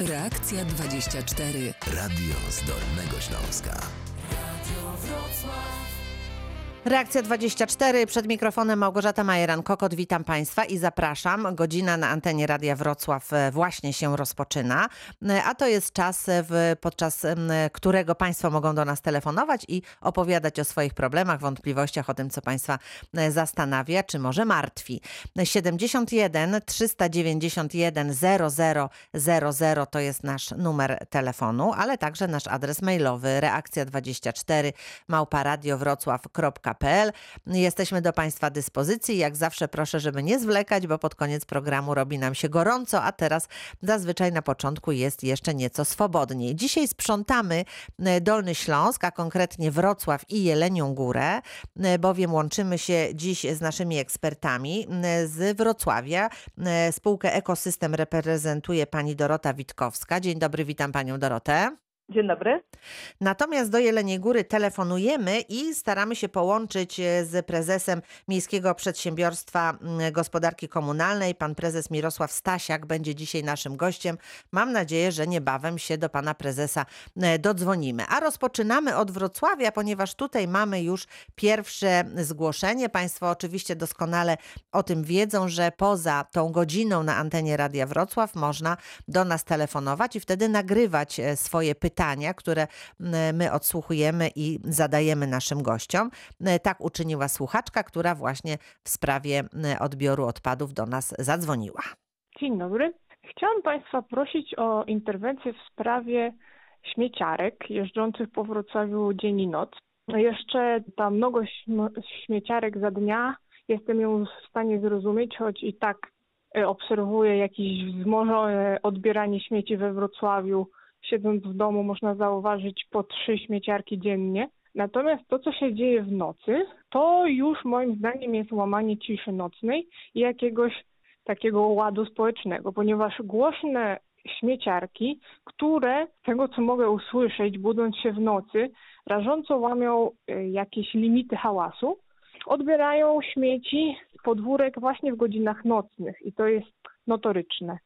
Reakcja 24. Radio z Dolnego Śląska. Reakcja 24. Przed mikrofonem Małgorzata Majeran-Kokot. Witam Państwa i zapraszam. Godzina na antenie Radia Wrocław e, właśnie się rozpoczyna, E, a to jest czas, e, podczas którego Państwo mogą do nas telefonować i opowiadać o swoich problemach, wątpliwościach, o tym, co Państwa zastanawia, czy może martwi. 71 391 0000 to jest nasz numer telefonu, ale także nasz adres mailowy reakcja24 małparadiowrocław.pl. Jesteśmy do Państwa dyspozycji. Jak zawsze proszę, żeby nie zwlekać, bo pod koniec programu robi nam się gorąco, a teraz zazwyczaj na początku jest jeszcze nieco swobodniej. Dzisiaj sprzątamy e, Dolny Śląsk, a konkretnie Wrocław i Jelenią Górę, e, bowiem łączymy się dziś z naszymi ekspertami e, z Wrocławia. Spółkę Ekosystem reprezentuje pani Dorota Witkowska. Dzień dobry, witam panią Dorotę. Dzień dobry. Natomiast do Jeleniej Góry telefonujemy i staramy się połączyć e, z prezesem Miejskiego Przedsiębiorstwa Gospodarki Komunalnej. Pan prezes Mirosław Stasiak będzie dzisiaj naszym gościem. Mam nadzieję, że niebawem się do pana prezesa e, dodzwonimy. A rozpoczynamy od Wrocławia, ponieważ tutaj mamy już pierwsze zgłoszenie. Państwo oczywiście doskonale o tym wiedzą, że poza tą godziną na antenie Radia Wrocław można do nas telefonować i wtedy nagrywać e, swoje pytania, które m, my odsłuchujemy i zadajemy naszym gościom. E, Tak uczyniła słuchaczka, która właśnie w sprawie odbioru odpadów do nas zadzwoniła. Dzień dobry. Chciałam Państwa prosić o interwencję w sprawie śmieciarek jeżdżących po Wrocławiu dzień i noc. Jeszcze ta mnogość śm- śmieciarek za dnia, jestem ją w stanie zrozumieć, choć i tak e, obserwuję jakieś wzmożone odbieranie śmieci we Wrocławiu. Siedząc w domu można zauważyć po trzy śmieciarki dziennie. Natomiast to, co się dzieje w nocy, to już moim zdaniem jest łamanie ciszy nocnej i jakiegoś takiego ładu społecznego, ponieważ głośne śmieciarki, które z tego co mogę usłyszeć, budząc się w nocy, rażąco łamią y, jakieś limity hałasu, odbierają śmieci z podwórek właśnie w godzinach nocnych i to jest notoryczne.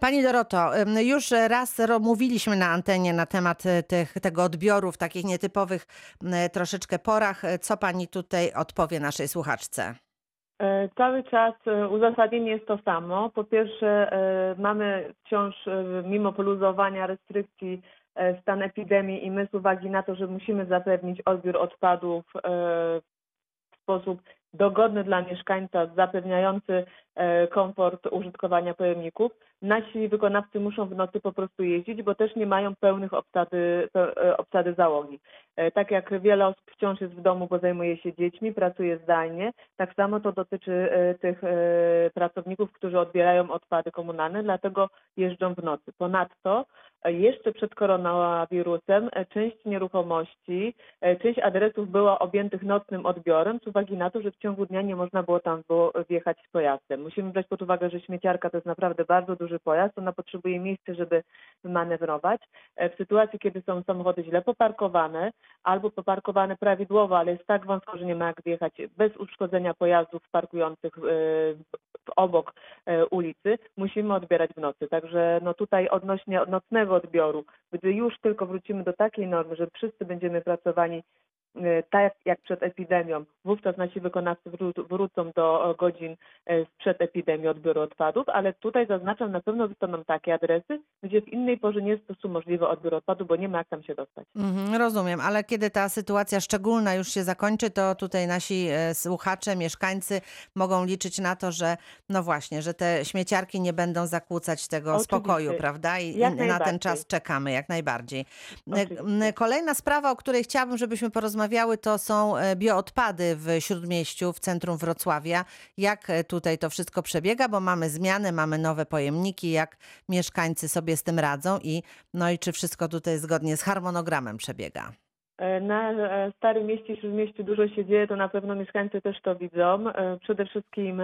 Pani Doroto, już raz mówiliśmy na antenie na temat e, tych, tego odbioru w takich nietypowych m, troszeczkę porach. E, Co pani tutaj odpowie naszej słuchaczce? E, Cały czas e, uzasadnienie jest to samo. Po pierwsze, e, mamy wciąż, e, mimo poluzowania restrykcji, e, stan epidemii i my z uwagi na to, że musimy zapewnić odbiór odpadów e, w sposób dogodny dla mieszkańca, zapewniający e, komfort użytkowania pojemników, nasi wykonawcy muszą w nocy po prostu jeździć, bo też nie mają pełnych obsady, e, obsady załogi. E, Tak jak wiele osób wciąż jest w domu, bo zajmuje się dziećmi, pracuje zdalnie, tak samo to dotyczy tych pracowników, którzy odbierają odpady komunalne, dlatego jeżdżą w nocy. Ponadto jeszcze przed koronawirusem część nieruchomości, część adresów była objętych nocnym odbiorem z uwagi na to, że w ciągu dnia nie można było tam wjechać z pojazdem. Musimy brać pod uwagę, że śmieciarka to jest naprawdę bardzo duży pojazd, ona potrzebuje miejsca, żeby manewrować. E, W sytuacji, kiedy są samochody źle poparkowane albo poparkowane prawidłowo, ale jest tak wąsko, że nie ma jak wjechać bez uszkodzenia pojazdów parkujących e, obok e, ulicy, musimy odbierać w nocy. Także no tutaj odnośnie nocnego odbioru, gdy już tylko wrócimy do takiej normy, że wszyscy będziemy pracowani tak jak przed epidemią, wówczas nasi wykonawcy wró- wrócą do e, godzin e, sprzed epidemii odbioru odpadów, ale tutaj zaznaczam, na pewno zostaną takie adresy, gdzie w innej porze nie jest po prostu możliwy odbiór odpadów, bo nie ma jak tam się dostać. Mhm, rozumiem, ale kiedy ta sytuacja szczególna już się zakończy, to tutaj nasi e, słuchacze, mieszkańcy mogą liczyć na to, że no właśnie, że te śmieciarki nie będą zakłócać tego Oczywiście. spokoju, prawda? I Jak na ten czas czekamy jak najbardziej. E, Oczywiście. Kolejna sprawa, o której chciałabym, żebyśmy porozmawiały, to są e, bioodpady w Śródmieściu, w centrum Wrocławia. Jak e, tutaj to wszystko przebiega, bo mamy zmiany, mamy nowe pojemniki, jak mieszkańcy sobie z tym radzą i no i czy wszystko tutaj zgodnie z harmonogramem przebiega. E, Na Starym Mieście, Śródmieściu dużo się dzieje, to na pewno mieszkańcy też to widzą. Przede wszystkim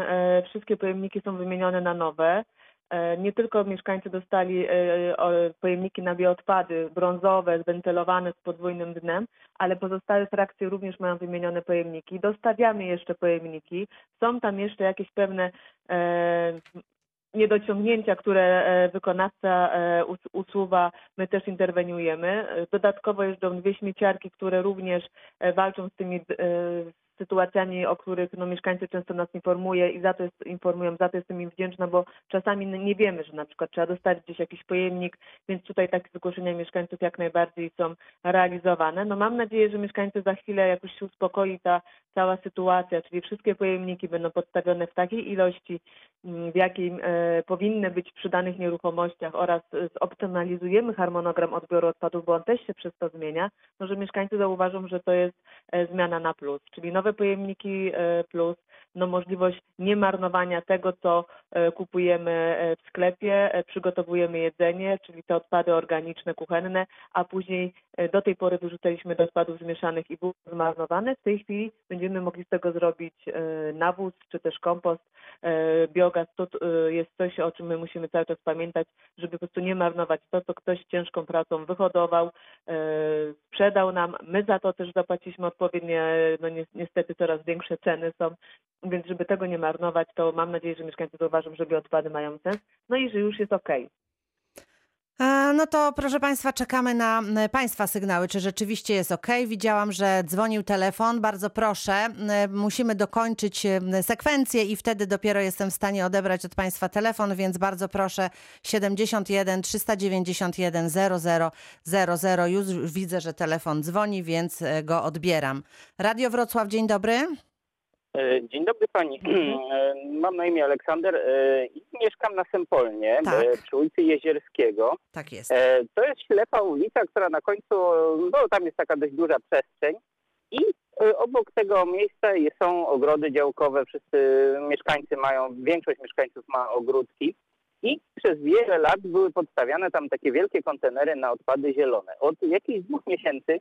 wszystkie pojemniki są wymienione na nowe. E, Nie tylko mieszkańcy dostali e, pojemniki na bioodpady brązowe, zwentylowane z podwójnym dnem, ale pozostałe frakcje również mają wymienione pojemniki. Dostawiamy jeszcze pojemniki. Są tam jeszcze jakieś pewne e, niedociągnięcia, które wykonawca us- usuwa, my też interweniujemy. Dodatkowo jeżdżą dwie śmieciarki, które również walczą z tymi sytuacjami, o których no, mieszkańcy często nas informuje i za to jest, informują, za to jestem im wdzięczna, bo czasami nie wiemy, że na przykład trzeba dostać gdzieś jakiś pojemnik, więc tutaj takie zgłoszenia mieszkańców jak najbardziej są realizowane. No mam nadzieję, że mieszkańcy za chwilę jakoś się uspokoi ta cała sytuacja, czyli wszystkie pojemniki będą podstawione w takiej ilości, mm, w jakiej e, powinny być przy danych nieruchomościach oraz zoptymalizujemy harmonogram odbioru odpadów, bo on też się przez to zmienia, no, że mieszkańcy zauważą, że to jest e, zmiana na plus, czyli nowe pojemniki e, plus, no możliwość niemarnowania tego, co e, kupujemy e, w sklepie, przygotowujemy jedzenie, czyli te odpady organiczne, kuchenne, a później do tej pory wyrzucaliśmy do odpadów zmieszanych i było zmarnowane. W tej chwili będziemy mogli z tego zrobić nawóz czy też kompost. Biogaz to jest coś, o czym my musimy cały czas pamiętać, żeby po prostu nie marnować to, co ktoś ciężką pracą wyhodował, sprzedał nam. My za to też zapłaciliśmy odpowiednie, no ni- niestety coraz większe ceny są, więc żeby tego nie marnować, to mam nadzieję, że mieszkańcy zauważą, że bioodpady mają sens, no i że już jest okej. E, No to proszę Państwa, czekamy na m, Państwa sygnały, czy rzeczywiście jest ok. Widziałam, że dzwonił telefon. Bardzo proszę, m, musimy dokończyć sekwencję i wtedy dopiero jestem w stanie odebrać od Państwa telefon, więc bardzo proszę 71 391 00 00. Już widzę, że telefon dzwoni, więc e, go odbieram. Radio Wrocław, dzień dobry. E, Dzień dobry pani. E, Mam na imię Aleksander e, i mieszkam na Sempolnie Tak. przy ulicy Jezierskiego. Tak jest. To jest ślepa ulica, która na końcu, no tam jest taka dość duża przestrzeń i obok tego miejsca są ogrody działkowe. Wszyscy mieszkańcy mają, większość mieszkańców ma ogródki i przez wiele lat były podstawiane tam takie wielkie kontenery na odpady zielone. Od jakichś dwóch miesięcy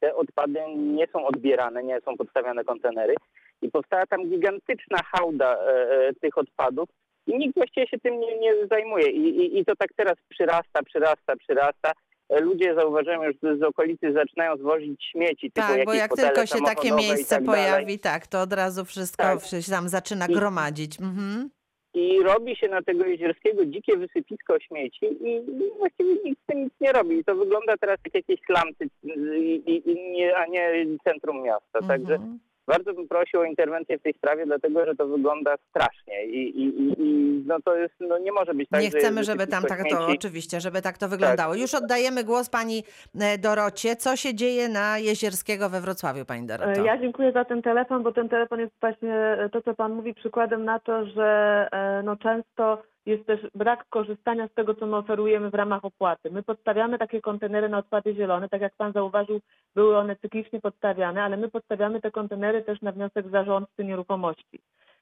te odpady nie są odbierane, nie są podstawiane kontenery i powstała tam gigantyczna hałda e, e, tych odpadów i nikt właściwie się tym nie, nie zajmuje I, i, i to tak teraz przyrasta, przyrasta, przyrasta. E, Ludzie zauważyłem już z, okolicy zaczynają zwozić śmieci. Tak, bo jak tylko się takie i miejsce tak pojawi, tak, to od razu wszystko Tak. się tam zaczyna I- gromadzić. Mhm. I robi się na tego jezierskiego dzikie wysypisko śmieci i właściwie nikt z tym nic nie robi. I to wygląda teraz jak jakieś slumsy, i, i, nie, a nie centrum miasta. Także Mhm. Bardzo bym prosił o interwencję w tej sprawie, dlatego że to wygląda strasznie i, i, i, no to jest, no nie może być tak, Nie że chcemy, żeby tam tak to, oczywiście, żeby tak to wyglądało. Już oddajemy głos pani e, Dorocie. Co się dzieje na Jezierskiego we Wrocławiu, pani Doroto? E, Ja dziękuję za ten telefon, bo ten telefon jest właśnie e, to, co Pan mówi, przykładem na to, że no, często jest też brak korzystania z tego, co my oferujemy w ramach opłaty. My podstawiamy takie kontenery na odpady zielone, tak jak Pan zauważył, były one cyklicznie podstawiane, ale my podstawiamy te kontenery też na wniosek zarządcy nieruchomości.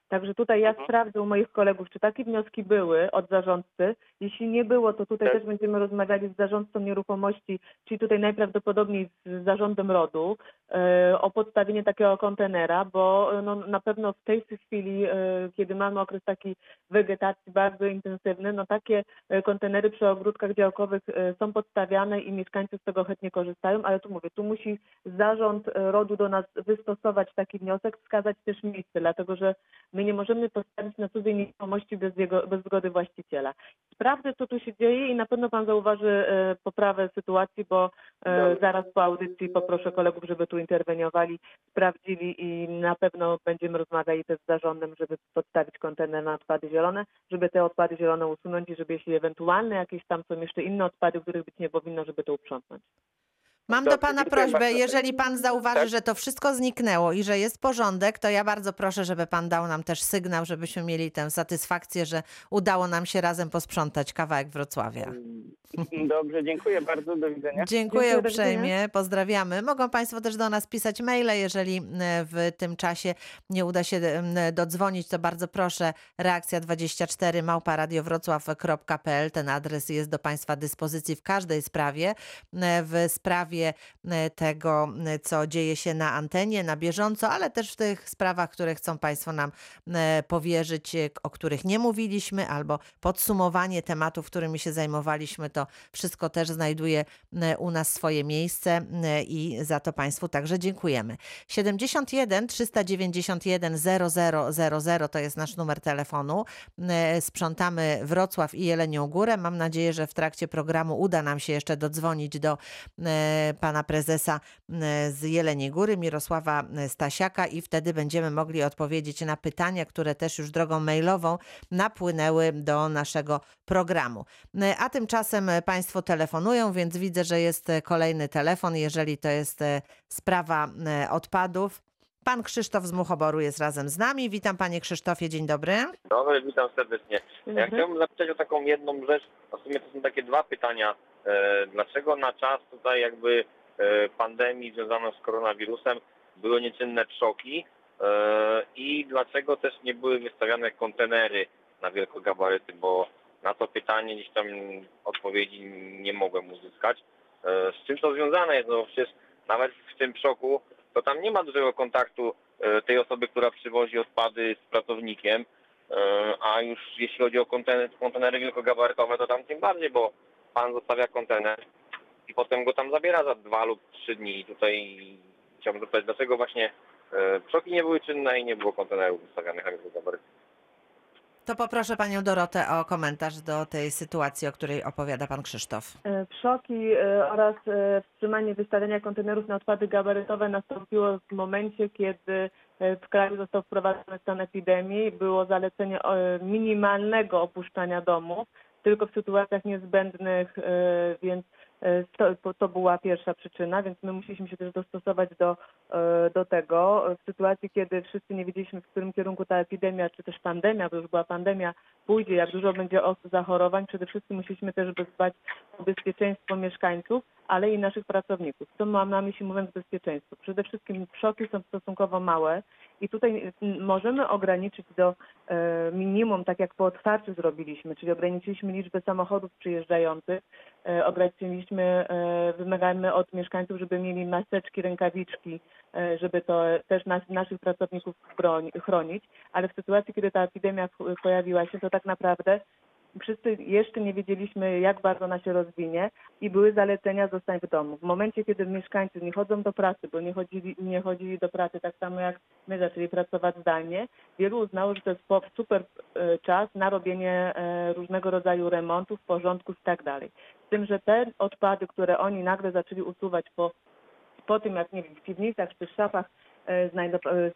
Także tutaj ja Mhm. sprawdzę u moich kolegów, czy takie wnioski były od zarządcy. Jeśli nie było, to tutaj Tak. też będziemy rozmawiali z zarządcą nieruchomości, czyli tutaj najprawdopodobniej z zarządem RODU e, o podstawienie takiego kontenera, bo e, no, na pewno w tej chwili, e, kiedy mamy okres takiej wegetacji bardzo intensywny, no takie kontenery przy ogródkach działkowych są podstawiane i mieszkańcy z tego chętnie korzystają, ale tu mówię, tu musi zarząd RODU do nas wystosować taki wniosek, wskazać też miejsce, dlatego że my nie możemy postawić na cudzej nieruchomości bez, jego, bez zgody właściciela. Sprawdzę, co tu się dzieje i na pewno Pan zauważy e, poprawę sytuacji, bo e, zaraz po audycji poproszę kolegów, żeby tu interweniowali, sprawdzili i na pewno będziemy rozmawiali też z zarządem, żeby podstawić kontener na odpady zielone, żeby te odpady zielone usunąć i żeby jeśli ewentualne jakieś tam są jeszcze inne odpady, których być nie powinno, żeby to uprzątnąć. Mam do pana prośbę, jeżeli pan zauważy, Tak. że to wszystko zniknęło i że jest porządek, to ja bardzo proszę, żeby pan dał nam też sygnał, żebyśmy mieli tę satysfakcję, że udało nam się razem posprzątać kawałek Wrocławia. Dobrze, dziękuję bardzo, do widzenia. Dziękuję Dziękuję, uprzejmie, widzenia. pozdrawiamy. Mogą Państwo też do nas pisać maile, jeżeli w tym czasie nie uda się dodzwonić, to bardzo proszę, reakcja 24 małparadiowrocław.pl. Ten adres jest do Państwa dyspozycji w każdej sprawie. W sprawie e, tego, e, co dzieje się na antenie, na bieżąco, ale też w tych sprawach, które chcą Państwo nam e, powierzyć, o których nie mówiliśmy, albo podsumowanie tematów, którymi się zajmowaliśmy, to wszystko też znajduje u nas swoje miejsce i za to Państwu także dziękujemy. 71 391 0000 to jest nasz numer telefonu. Sprzątamy Wrocław i Jelenią Górę. Mam nadzieję, że w trakcie programu uda nam się jeszcze dodzwonić do pana prezesa z Jeleniej Góry, Mirosława Stasiaka i wtedy będziemy mogli odpowiedzieć na pytania, które też już drogą mailową napłynęły do naszego programu. A tymczasem państwo telefonują, więc widzę, że jest kolejny telefon, jeżeli to jest e, sprawa odpadów. Pan Krzysztof z Muchoboru jest razem z nami. Witam panie Krzysztofie, dzień dobry. Dobry, witam serdecznie. Ja dobry. chciałbym zapytać o taką jedną rzecz, a w sumie to są takie dwa pytania. E, Dlaczego na czas tutaj jakby e, pandemii związanej z koronawirusem były nieczynne trzoki e, i dlaczego też nie były wystawiane kontenery na wielkogabaryty, bo na to pytanie gdzieś tam odpowiedzi nie mogłem uzyskać. Z czym to związane jest? No przecież nawet w tym szoku to tam nie ma dużego kontaktu tej osoby, która przywozi odpady z pracownikiem, A już jeśli chodzi o kontener, kontenery wielkogabarytowe, to tam tym bardziej, bo pan zostawia kontener i potem go tam zabiera za dwa lub trzy dni. I tutaj chciałbym zapytać, dlaczego właśnie e, przoki nie były czynne i nie było kontenerów wystawionych na wielkogabaryty. To poproszę panią Dorotę o komentarz do tej sytuacji, o której opowiada pan Krzysztof. E, Szoki e, oraz e, wstrzymanie wystawiania kontenerów na odpady gabarytowe nastąpiło w momencie, kiedy e, w kraju został wprowadzony stan epidemii. Było zalecenie e, minimalnego opuszczania domów, tylko w sytuacjach niezbędnych, e, więc to, to była pierwsza przyczyna, więc my musieliśmy się też dostosować do, e, do tego. W sytuacji, kiedy wszyscy nie wiedzieliśmy, w którym kierunku ta epidemia, czy też pandemia, bo już była pandemia, pójdzie, jak dużo będzie osób zachorowań, przede wszystkim musieliśmy też dbać o bezpieczeństwo mieszkańców, ale i naszych pracowników. Co mam na myśli mówiąc bezpieczeństwo? Przede wszystkim szoki są stosunkowo małe i tutaj możemy ograniczyć do e, minimum, tak jak po otwarciu zrobiliśmy, czyli ograniczyliśmy liczbę samochodów przyjeżdżających, ograniczyliśmy, e, wymagamy od mieszkańców, żeby mieli maseczki, rękawiczki, e, żeby to też nas, naszych pracowników chronić, ale w sytuacji, kiedy ta epidemia pojawiła się, to tak naprawdę wszyscy jeszcze nie wiedzieliśmy, jak bardzo ona się rozwinie i były zalecenia zostań w domu. W momencie, kiedy mieszkańcy nie chodzą do pracy, bo nie chodzili, nie chodzili do pracy tak samo jak my zaczęli pracować zdalnie, wielu uznało, że to jest super e, czas na robienie e, różnego rodzaju remontów, porządków i tak dalej. Z tym, że te odpady, które oni nagle zaczęli usuwać po, po tym, jak nie wiem, w piwnicach czy szafach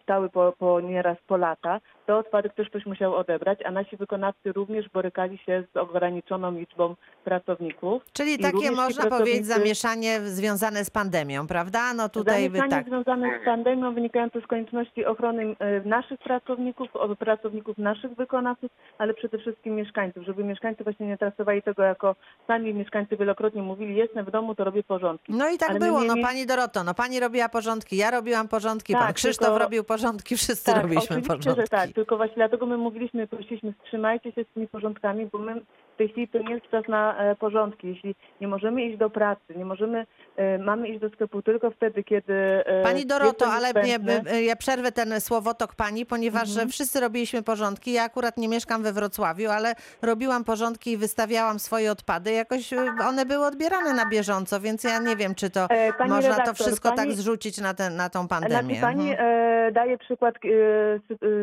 stały po, po nieraz po lata, te odpady też ktoś musiał odebrać, a nasi wykonawcy również borykali się z ograniczoną liczbą pracowników. Czyli I takie można powiedzieć pracownicy- zamieszanie związane z pandemią, prawda? No tutaj by Zamieszanie tak. związane z pandemią wynikające z konieczności ochrony e, naszych pracowników, pracowników naszych wykonawców, ale przede wszystkim mieszkańców, żeby mieszkańcy właśnie nie traktowali tego jako sami mieszkańcy wielokrotnie mówili, jestem w domu, to robię porządki. No i tak Ale było, no mieli- pani Doroto, no pani robiła porządki, ja robiłam porządki, pan Tak, Krzysztof tylko- robił porządki, wszyscy robiliśmy oczywiście, porządki. że tak, tylko właśnie dlatego my mówiliśmy, prosiliśmy, wstrzymajcie się z tymi porządkami, bo my w tej chwili to nie jest czas na e, porządki. Jeśli nie możemy iść do pracy, nie możemy, e, mamy iść do sklepu tylko wtedy, kiedy e, Pani Doroto, to ale niezbędne. ja przerwę ten słowotok pani, ponieważ Mhm. wszyscy robiliśmy porządki. Ja akurat nie mieszkam we Wrocławiu, ale robiłam porządki i wystawiałam swoje odpady. Jakoś one były odbierane na bieżąco, więc ja nie wiem, czy to pani można to redaktor, wszystko tak pani- zrzucić na, tę na tą pandemię. Znaczy pani Mhm. daje przykład,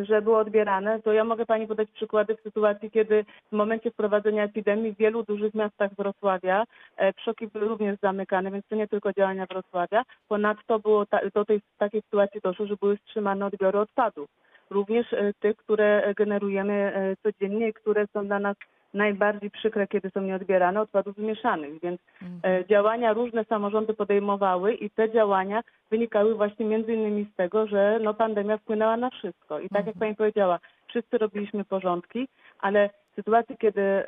że było odbierane, to ja mogę pani podać przykłady w sytuacji, kiedy w momencie wprowadzenia epidemii w wielu dużych miastach Wrocławia e, przoki były również zamykane, więc to nie tylko działania Wrocławia. Ponadto było ta, do tej takiej sytuacji doszło, że były wstrzymane odbiory odpadów. Również e, tych, które generujemy e, codziennie i które są dla nas najbardziej przykre, kiedy są nieodbierane, odpadów zmieszanych, więc e, działania różne samorządy podejmowały i te działania wynikały właśnie między innymi z tego, że no, pandemia wpłynęła na wszystko. I tak jak pani powiedziała, wszyscy robiliśmy porządki, ale sytuacji, kiedy e,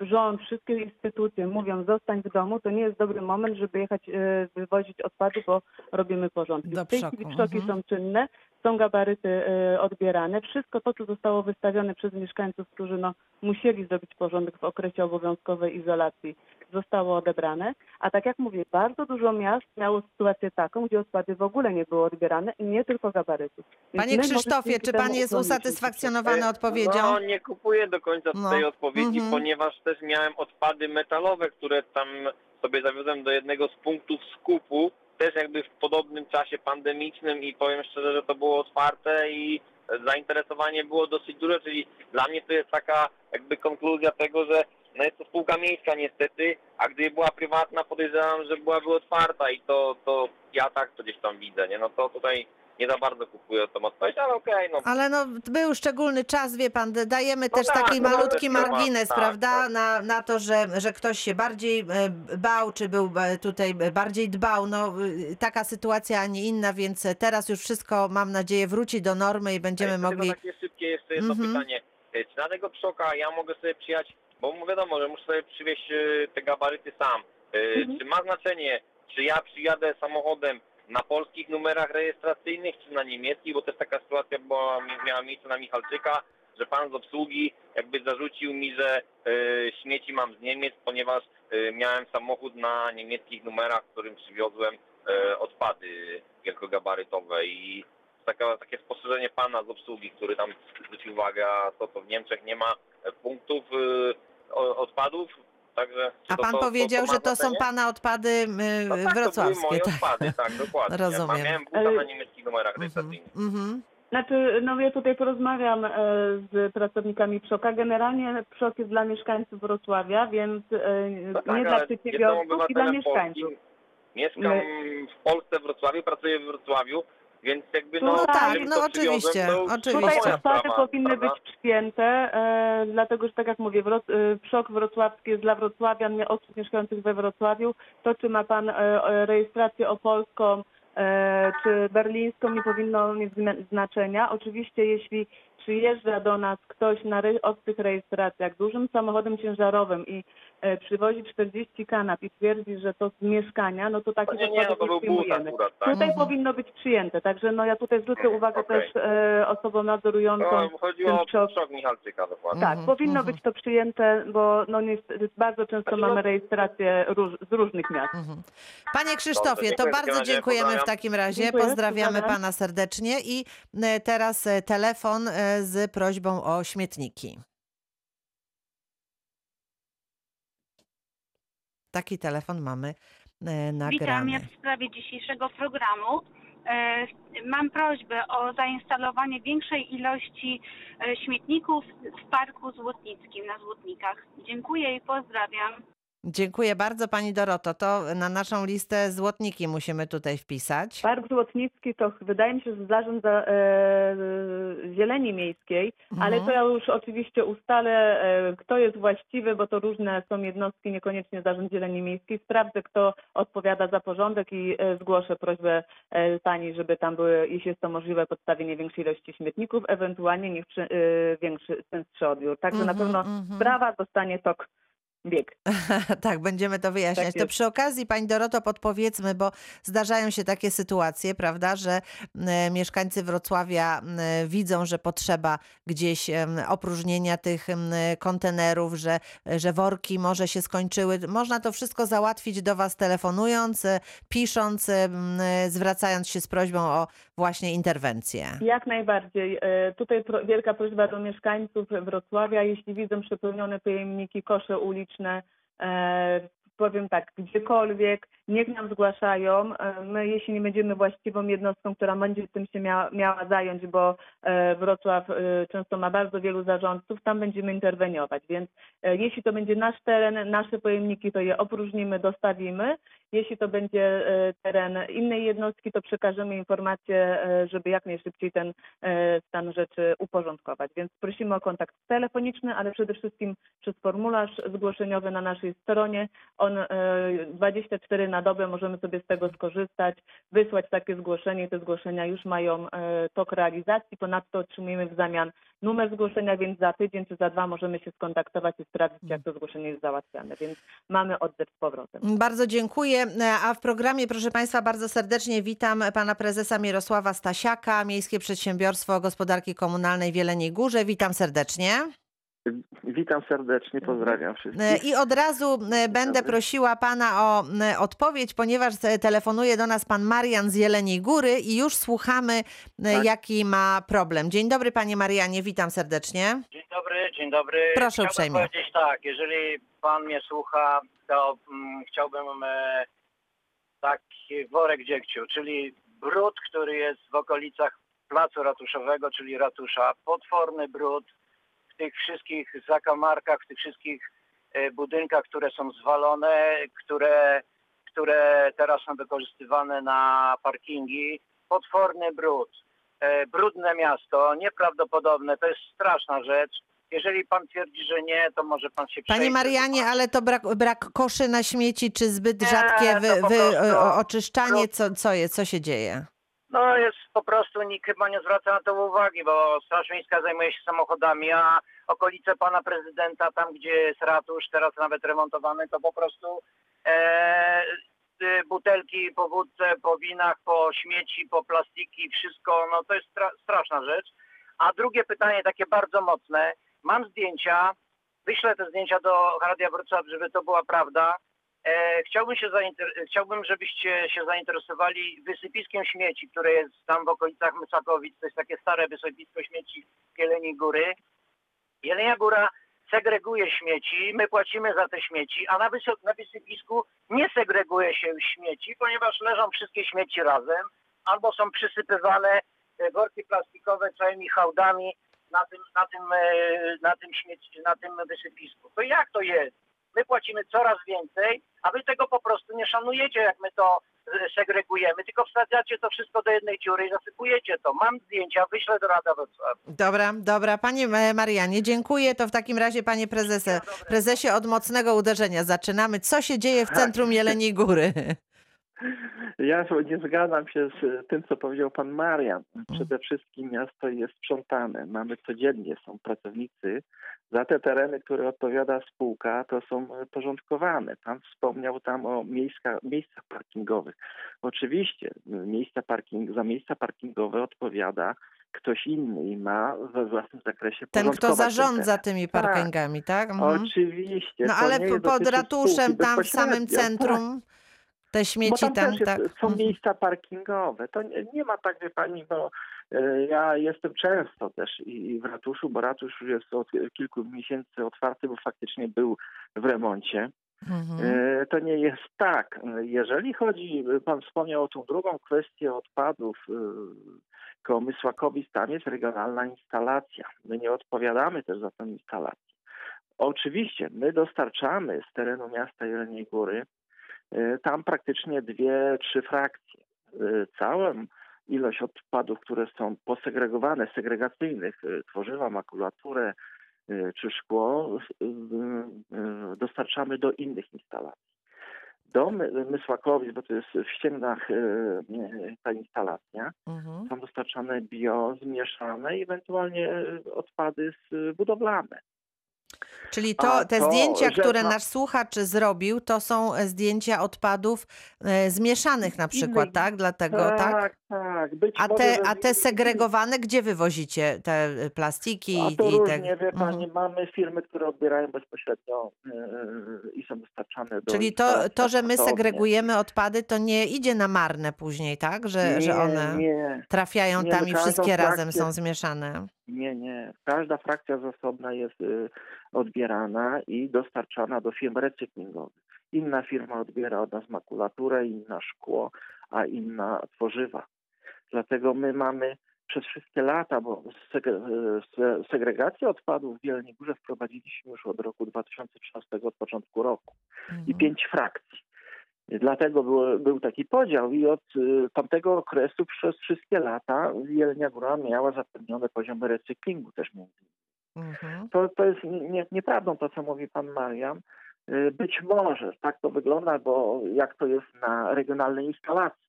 rząd, wszystkie instytucje mówią zostań w domu, to nie jest dobry moment, żeby jechać e, wywozić odpady, bo robimy porządki. Do w tej przoku, chwili przoki mhm. są czynne, są gabaryty e, odbierane. Wszystko to, co zostało wystawione przez mieszkańców, którzy no, musieli zrobić porządek w okresie obowiązkowej izolacji, zostało odebrane, a tak jak mówię, bardzo dużo miast miało sytuację taką, gdzie odpady w ogóle nie były odbierane i nie tylko gabarytów. Więc Panie Krzysztofie, czy pan jest usatysfakcjonowany odpowiedzią? No, nie kupuję do końca No. tej odpowiedzi, Mhm. ponieważ też miałem odpady metalowe, które tam sobie zawiozłem do jednego z punktów skupu, też jakby w podobnym czasie pandemicznym i powiem szczerze, że to było otwarte i zainteresowanie było dosyć duże, czyli dla mnie to jest taka jakby konkluzja tego, że no jest to spółka miejska niestety, a gdyby była prywatna podejrzewam, że byłaby otwarta i to, to ja tak to gdzieś tam widzę, nie? No to tutaj nie za bardzo kupuję tą odpowiedź, ale okej, no Ale no, był szczególny czas, wie pan, dajemy No też tak, taki no malutki też ma- margines, tak, prawda, tak. Na, na to, że, że ktoś się bardziej e, bał, czy był e, tutaj bardziej dbał. No, y, taka sytuacja, a nie inna, więc teraz już wszystko, mam nadzieję, wróci do normy i będziemy Jeszcze mogli... Tylko takie szybkie jeszcze jedno Mhm. pytanie. E, Czy na tego przoka ja mogę sobie przyjechać, bo wiadomo, że muszę sobie przywieźć e, te gabaryty sam. E, Mhm. Czy ma znaczenie, czy ja przyjadę samochodem na polskich numerach rejestracyjnych, czy na niemieckich, bo też taka sytuacja była, miała miejsce na Michalczyka, że pan z obsługi jakby zarzucił mi, że e, śmieci mam z Niemiec, ponieważ miałem samochód na niemieckich numerach, którym przywiozłem odpady wielkogabarytowe i taka, takie spostrzeżenie pana z obsługi, który tam zwrócił uwagę, a to, to w Niemczech nie ma punktów odpadów, także... A to- pan to- to- powiedział, ma że to są pana odpady y, no tak, To wrocławskie. były moje tak. odpady, tak, dokładnie. Rozumiem. Ja miałem buta na niemieckich numerach Mhm, rejestracyjnych. mhm. Znaczy, no ja tutaj porozmawiam e, z pracownikami PSZOK-a. Generalnie PSZOK jest dla mieszkańców Wrocławia, więc e, No tak, nie dla przedsiębiorców i dla mieszkańców. polskim. Mieszkam w Polsce, w Wrocławiu, pracuję w Wrocławiu, więc jakby no... No tak, jeżeli no to oczywiście, przywiozłem, to oczywiście. Tutaj moja sprawa, powinny prawda? być przyjęte, e, dlatego że tak jak mówię, Wroc- e, PSZOK wrocławski jest dla wrocławian, nie osób mieszkających we Wrocławiu. To, czy ma pan e, rejestrację opolską e, czy berlińską, nie powinno mieć zna- znaczenia. Oczywiście, jeśli przyjeżdża do nas ktoś na re- obcych rejestracjach dużym samochodem ciężarowym i e, przywozi 40 kanap i twierdzi, że to z mieszkania, no to takich nie, nie, no to był przyjmujemy. akurat, tak? Tutaj Mhm. powinno być przyjęte, także no ja tutaj zwrócę uwagę okej. też e, osobom nadzorującym. No, chodziło o szok. szok Michalczyka dokładnie. Tak, Mhm, powinno mhm. być to przyjęte, bo no niestety bardzo często Znaczy, mamy no- rejestracje róż, z różnych miast. Mhm. Panie Krzysztofie, to dziękuję w takim bardzo razie, dziękujemy w pozdrawiam. takim razie. Dziękuję, Pozdrawiamy pozdrawiam. pana serdecznie i e, teraz e, telefon e, z prośbą o śmietniki. Taki telefon mamy e, Witam, nagrany. ja w sprawie dzisiejszego programu. E, Mam prośbę o zainstalowanie większej ilości e, śmietników w Parku Złotnickim na Złotnikach. Dziękuję i pozdrawiam. Dziękuję bardzo pani Doroto. To na naszą listę złotniki musimy tutaj wpisać. Park Złotnicki to wydaje mi się, że zarząd za, e, zieleni miejskiej, ale Mhm. to ja już oczywiście ustalę, e, kto jest właściwy, bo to różne są jednostki, niekoniecznie zarząd zieleni miejskiej. Sprawdzę, kto odpowiada za porządek i e, zgłoszę prośbę e, pani, żeby tam były, jeśli jest to możliwe, podstawienie większej ilości śmietników, ewentualnie niech przy, większy, częstszy odbiór. Także na Mhm, pewno mhm. sprawa dostanie tok bieg. tak, będziemy to wyjaśniać. Tak to przy okazji, pani Doroto, podpowiedzmy, bo zdarzają się takie sytuacje, prawda, że e, mieszkańcy Wrocławia e, widzą, że potrzeba gdzieś opróżnienia tych em, kontenerów, że, że worki może się skończyły. Można to wszystko załatwić do was telefonując, e, pisząc, e, zwracając się z prośbą o właśnie interwencję. Jak najbardziej. E, Tutaj wielka prośba do mieszkańców Wrocławia, jeśli widzą przepełnione pojemniki, kosze uliczne, e, powiem tak, gdziekolwiek, niech nam zgłaszają. E, My, jeśli nie będziemy właściwą jednostką, która będzie tym się miała, miała zająć, bo e, Wrocław e, często ma bardzo wielu zarządców, tam będziemy interweniować. Więc jeśli to będzie nasz teren, nasze pojemniki, to je opróżnimy, dostawimy. Jeśli to będzie teren innej jednostki, to przekażemy informację, żeby jak najszybciej ten stan rzeczy uporządkować. Więc prosimy o kontakt telefoniczny, ale przede wszystkim przez formularz zgłoszeniowy na naszej stronie. On e, 24 na dobę możemy sobie z tego skorzystać, wysłać takie zgłoszenie. Te zgłoszenia już mają e, tok realizacji. Ponadto otrzymujemy w zamian numer zgłoszenia, więc za tydzień czy za dwa możemy się skontaktować i sprawdzić, jak to zgłoszenie jest załatwiane. Więc mamy odzew z powrotem. Bardzo dziękuję. A w programie, proszę Państwa, bardzo serdecznie witam pana prezesa Mirosława Stasiaka, Miejskie Przedsiębiorstwo Gospodarki Komunalnej w Jeleniej Górze. Witam serdecznie. Witam serdecznie, pozdrawiam E, wszystkich. I od razu e, będę prosiła pana o e, odpowiedź, ponieważ e, telefonuje do nas pan Marian z Jeleniej Góry i już słuchamy, e, Tak. jaki ma problem. Dzień dobry, panie Marianie, witam serdecznie. Dzień dobry, dzień dobry. Proszę Chciałbym uprzejmie. powiedzieć tak, jeżeli pan mnie słucha, to mm, chciałbym e, taki worek dziegciu, czyli brud, który jest w okolicach placu ratuszowego, czyli ratusza. Potworny brud w tych wszystkich zakamarkach, w tych wszystkich e, budynkach, które są zwalone, które, które teraz są wykorzystywane na parkingi. Potworny brud. E, brudne miasto, nieprawdopodobne, to jest straszna rzecz. Jeżeli pan twierdzi, że nie, to może pan się Panie przejdzie. Marianie, ale to brak, brak koszy na śmieci, czy zbyt Nie, rzadkie wy, wy, oczyszczanie? Co, co jest, co się dzieje? No jest po prostu nikt chyba nie zwraca na to uwagi, bo Straż Miejska zajmuje się samochodami, a okolice pana prezydenta, tam gdzie jest ratusz, teraz nawet remontowany, to po prostu e, y, butelki po wódce, po winach, po śmieci, po plastiki, wszystko, no to jest stra straszna rzecz. A drugie pytanie takie bardzo mocne. Mam zdjęcia, wyślę te zdjęcia do Radia Wrocław, żeby to była prawda. E, chciałbym, się chciałbym, żebyście się zainteresowali wysypiskiem śmieci, które jest tam w okolicach Mysakowic. To jest takie stare wysypisko śmieci w Jeleniej Góry. Jelenia Góra segreguje śmieci, my płacimy za te śmieci, a na, na wysypisku nie segreguje się śmieci, ponieważ leżą wszystkie śmieci razem, albo są przysypywane e, worki plastikowe całymi hałdami na tym, na tym, e, na tym, śmieci, na tym wysypisku. To jak to jest? My płacimy coraz więcej, a wy tego po prostu nie szanujecie, jak my to e, segregujemy, tylko wsadzacie to wszystko do jednej dziury i zasypujecie to. Mam zdjęcia, wyślę do Rada Wrocław. Dobra, dobra. Panie e, Marianie, dziękuję. To w takim razie, panie prezesie, prezesie od mocnego uderzenia zaczynamy. Co się dzieje w centrum Jeleniej Góry? Ja nie zgadzam się z tym, co powiedział pan Marian. Przede wszystkim miasto jest sprzątane. Mamy codziennie, są pracownicy. Za te tereny, które odpowiada spółka, to są porządkowane. Pan wspomniał tam o miejska, miejscach parkingowych. Oczywiście miejsca parking, za miejsca parkingowe odpowiada ktoś inny i ma we własnym zakresie Ten, kto ten zarządza teren. tymi Tak. parkingami, tak? Mhm. Oczywiście. No ale pod ratuszem, tam w samym bezpośrednio. Tak. Te śmieci tam, tam, tak. są Mhm. miejsca parkingowe. To nie, nie ma tak, wie pani, bo e, ja jestem często też i, w ratuszu, bo ratusz już jest od kilku miesięcy otwarty, bo faktycznie był w remoncie. Mhm. E, To nie jest tak. Jeżeli chodzi, pan wspomniał o tą drugą kwestię odpadów e, koło Mysłakowic, tam jest regionalna instalacja. My nie odpowiadamy też za tę instalację. Oczywiście my dostarczamy z terenu miasta Jeleniej Góry tam praktycznie dwie, trzy frakcje. E, Całą ilość odpadów, które są posegregowane, segregacyjnych, e, tworzywa, makulaturę e, czy szkło, e, e, dostarczamy do innych instalacji. Do My- Mysłakowic, bo to jest w Ścięgnach e, e, ta instalacja, Mhm. są dostarczane bio zmieszane i ewentualnie e, odpady z budowlane. Czyli to, te to, zdjęcia, że które nasz słuchacz zrobił, to są e, zdjęcia odpadów e, zmieszanych na przykład, tak? Dlatego, tak? tak, tak. Być A może, te, że a te segregowane, gdzie wywozicie te e, plastiki A i, to i te... różnie, wie pani, Mhm. mamy firmy, które odbierają bezpośrednio e, i są dostarczane do Czyli to, to, że my segregujemy odpady, to nie idzie na marne później, tak? Że, że Nie, one Nie, trafiają Nie, tam no i wszystkie razem są zmieszane. nie, nie. Każda frakcja zasobna jest y, odbierana i dostarczana do firm recyklingowych. Inna firma odbiera od nas makulaturę, inna szkło, a inna tworzywa. Dlatego my mamy przez wszystkie lata, bo seg- se- segregację odpadów w Jeleniej Górze wprowadziliśmy już od roku 2013, od początku roku. i Mhm. pięć frakcji. Dlatego był, był taki podział i od y, tamtego okresu przez wszystkie lata Jelenia Góra miała zapewnione poziomy recyklingu też między innymi. Mhm. To, to jest nie, nieprawdą to, co mówi pan Marian. Y, Być może tak to wygląda, bo jak to jest na regionalnej instalacji.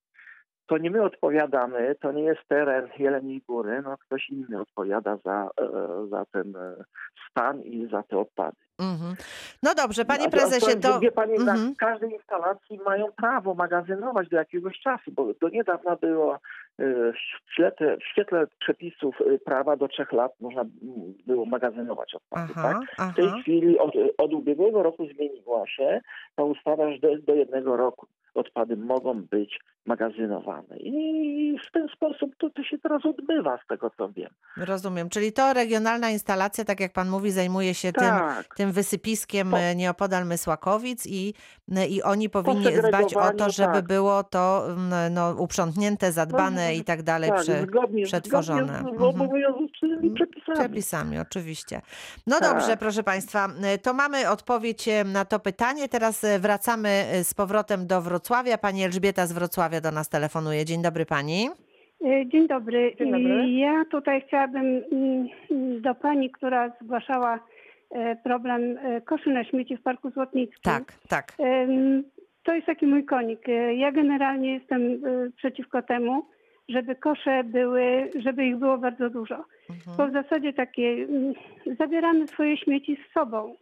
To nie my odpowiadamy, to nie jest teren Jeleniej Góry, no ktoś inny odpowiada za, e, za ten e, stan i za te odpady. Mhm. No dobrze, panie A- a prezesie, to... Wie pani, Mhm. na każdej instalacji mają prawo magazynować do jakiegoś czasu, bo do niedawna było e, w świetle, w świetle przepisów e, prawa do trzech lat można było magazynować odpady. Aha, tak? W tej aha. chwili od, od ubiegłego roku zmieniła się ta ustawa, że do, do jednego roku odpady mogą być magazynowane. I w ten sposób to, to się teraz odbywa, z tego co wiem. Rozumiem. Czyli to regionalna instalacja, tak jak pan mówi, zajmuje się tym, Tak. tym wysypiskiem Po- e, nieopodal Mysłakowic i, i oni powinni dbać o to, żeby tak. było to mm, no, uprzątnięte, zadbane No, i tak dalej, tak, prze, zgodnie, przetworzone. zgodnie z Mhm. obowiązującymi przepisami. Przepisami, oczywiście. No Tak. dobrze, proszę Państwa, e, to mamy odpowiedź e, na to pytanie. Teraz wracamy z powrotem do Wrocławia. Pani Elżbieta z Wrocławia do nas telefonuje. Dzień dobry Pani. Dzień dobry. Dzień dobry. Ja tutaj chciałabym mm, mm, do pani, która zgłaszała problem e, koszy na śmieci w Parku Złotnickim. Tak, tak. To jest taki mój konik. E, Ja generalnie jestem e, przeciwko temu, żeby kosze były, żeby ich było bardzo dużo. Mhm. Bo w zasadzie takie mm, zabieramy swoje śmieci z sobą.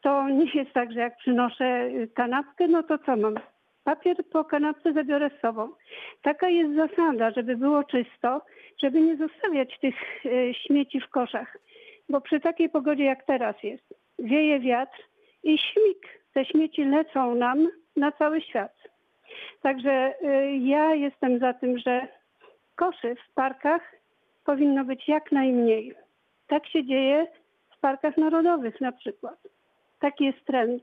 To nie jest tak, że jak przynoszę y, kanapkę, no to co mam? Papier po kanapce zabiorę z sobą. Taka jest zasada, żeby było czysto, żeby nie zostawiać tych śmieci w koszach. Bo przy takiej pogodzie jak teraz jest, wieje wiatr i śmig. Te śmieci lecą nam na cały świat. Także y, ja jestem za tym, że koszy w parkach powinno być jak najmniej. Tak się dzieje w parkach narodowych na przykład. Taki jest trend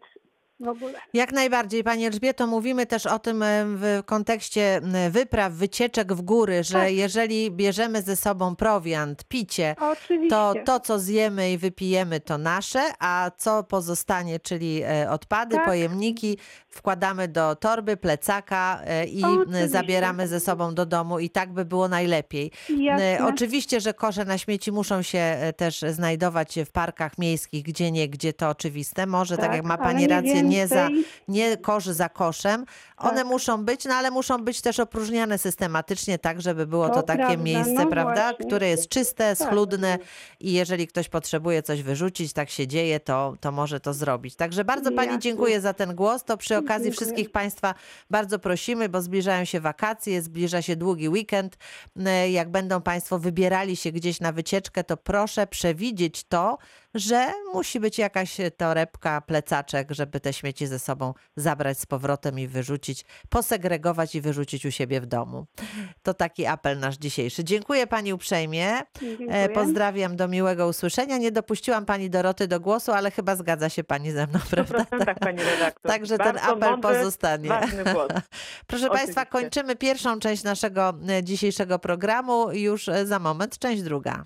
w ogóle. Jak najbardziej, Pani Elżbieto, mówimy też o tym w kontekście wypraw, wycieczek w góry, że Tak. jeżeli bierzemy ze sobą prowiant, picie, Oczywiście. to to, co zjemy i wypijemy, to nasze, a co pozostanie, czyli e, odpady, Tak. pojemniki, wkładamy do torby, plecaka e, i Oczywiście. zabieramy ze sobą do domu i tak by było najlepiej. Jasne. E, Oczywiście, że kosze na śmieci muszą się e, też znajdować w parkach miejskich, gdzie nie, gdzie to oczywiste. Może, tak, Tak, jak ma ale Pani rację, nie, za, nie kosz za koszem. One Tak. muszą być, no ale muszą być też opróżniane systematycznie, tak żeby było to, To takie prawda, miejsce, no prawda, właśnie. które jest czyste, Tak. schludne i jeżeli ktoś potrzebuje coś wyrzucić, tak się dzieje, to, to może to zrobić. Także bardzo Pani Jasne. dziękuję za ten głos. To przy okazji Dziękuję. wszystkich Państwa bardzo prosimy, bo zbliżają się wakacje, zbliża się długi weekend. E, Jak będą Państwo wybierali się gdzieś na wycieczkę, to proszę przewidzieć to, że musi być jakaś torebka, plecaczek, żeby te śmieci ze sobą zabrać z powrotem i wyrzucić, posegregować i wyrzucić u siebie w domu. To taki apel nasz dzisiejszy. Dziękuję Pani uprzejmie. E, Dziękuję. Pozdrawiam do miłego usłyszenia. Nie dopuściłam Pani Doroty do głosu, ale chyba zgadza się Pani ze mną, prawda? 100% pani redaktor. Także ten apel mądry, pozostanie. Proszę Państwa, Oczywiście. kończymy pierwszą część naszego e, dzisiejszego programu. Już e, za moment część druga.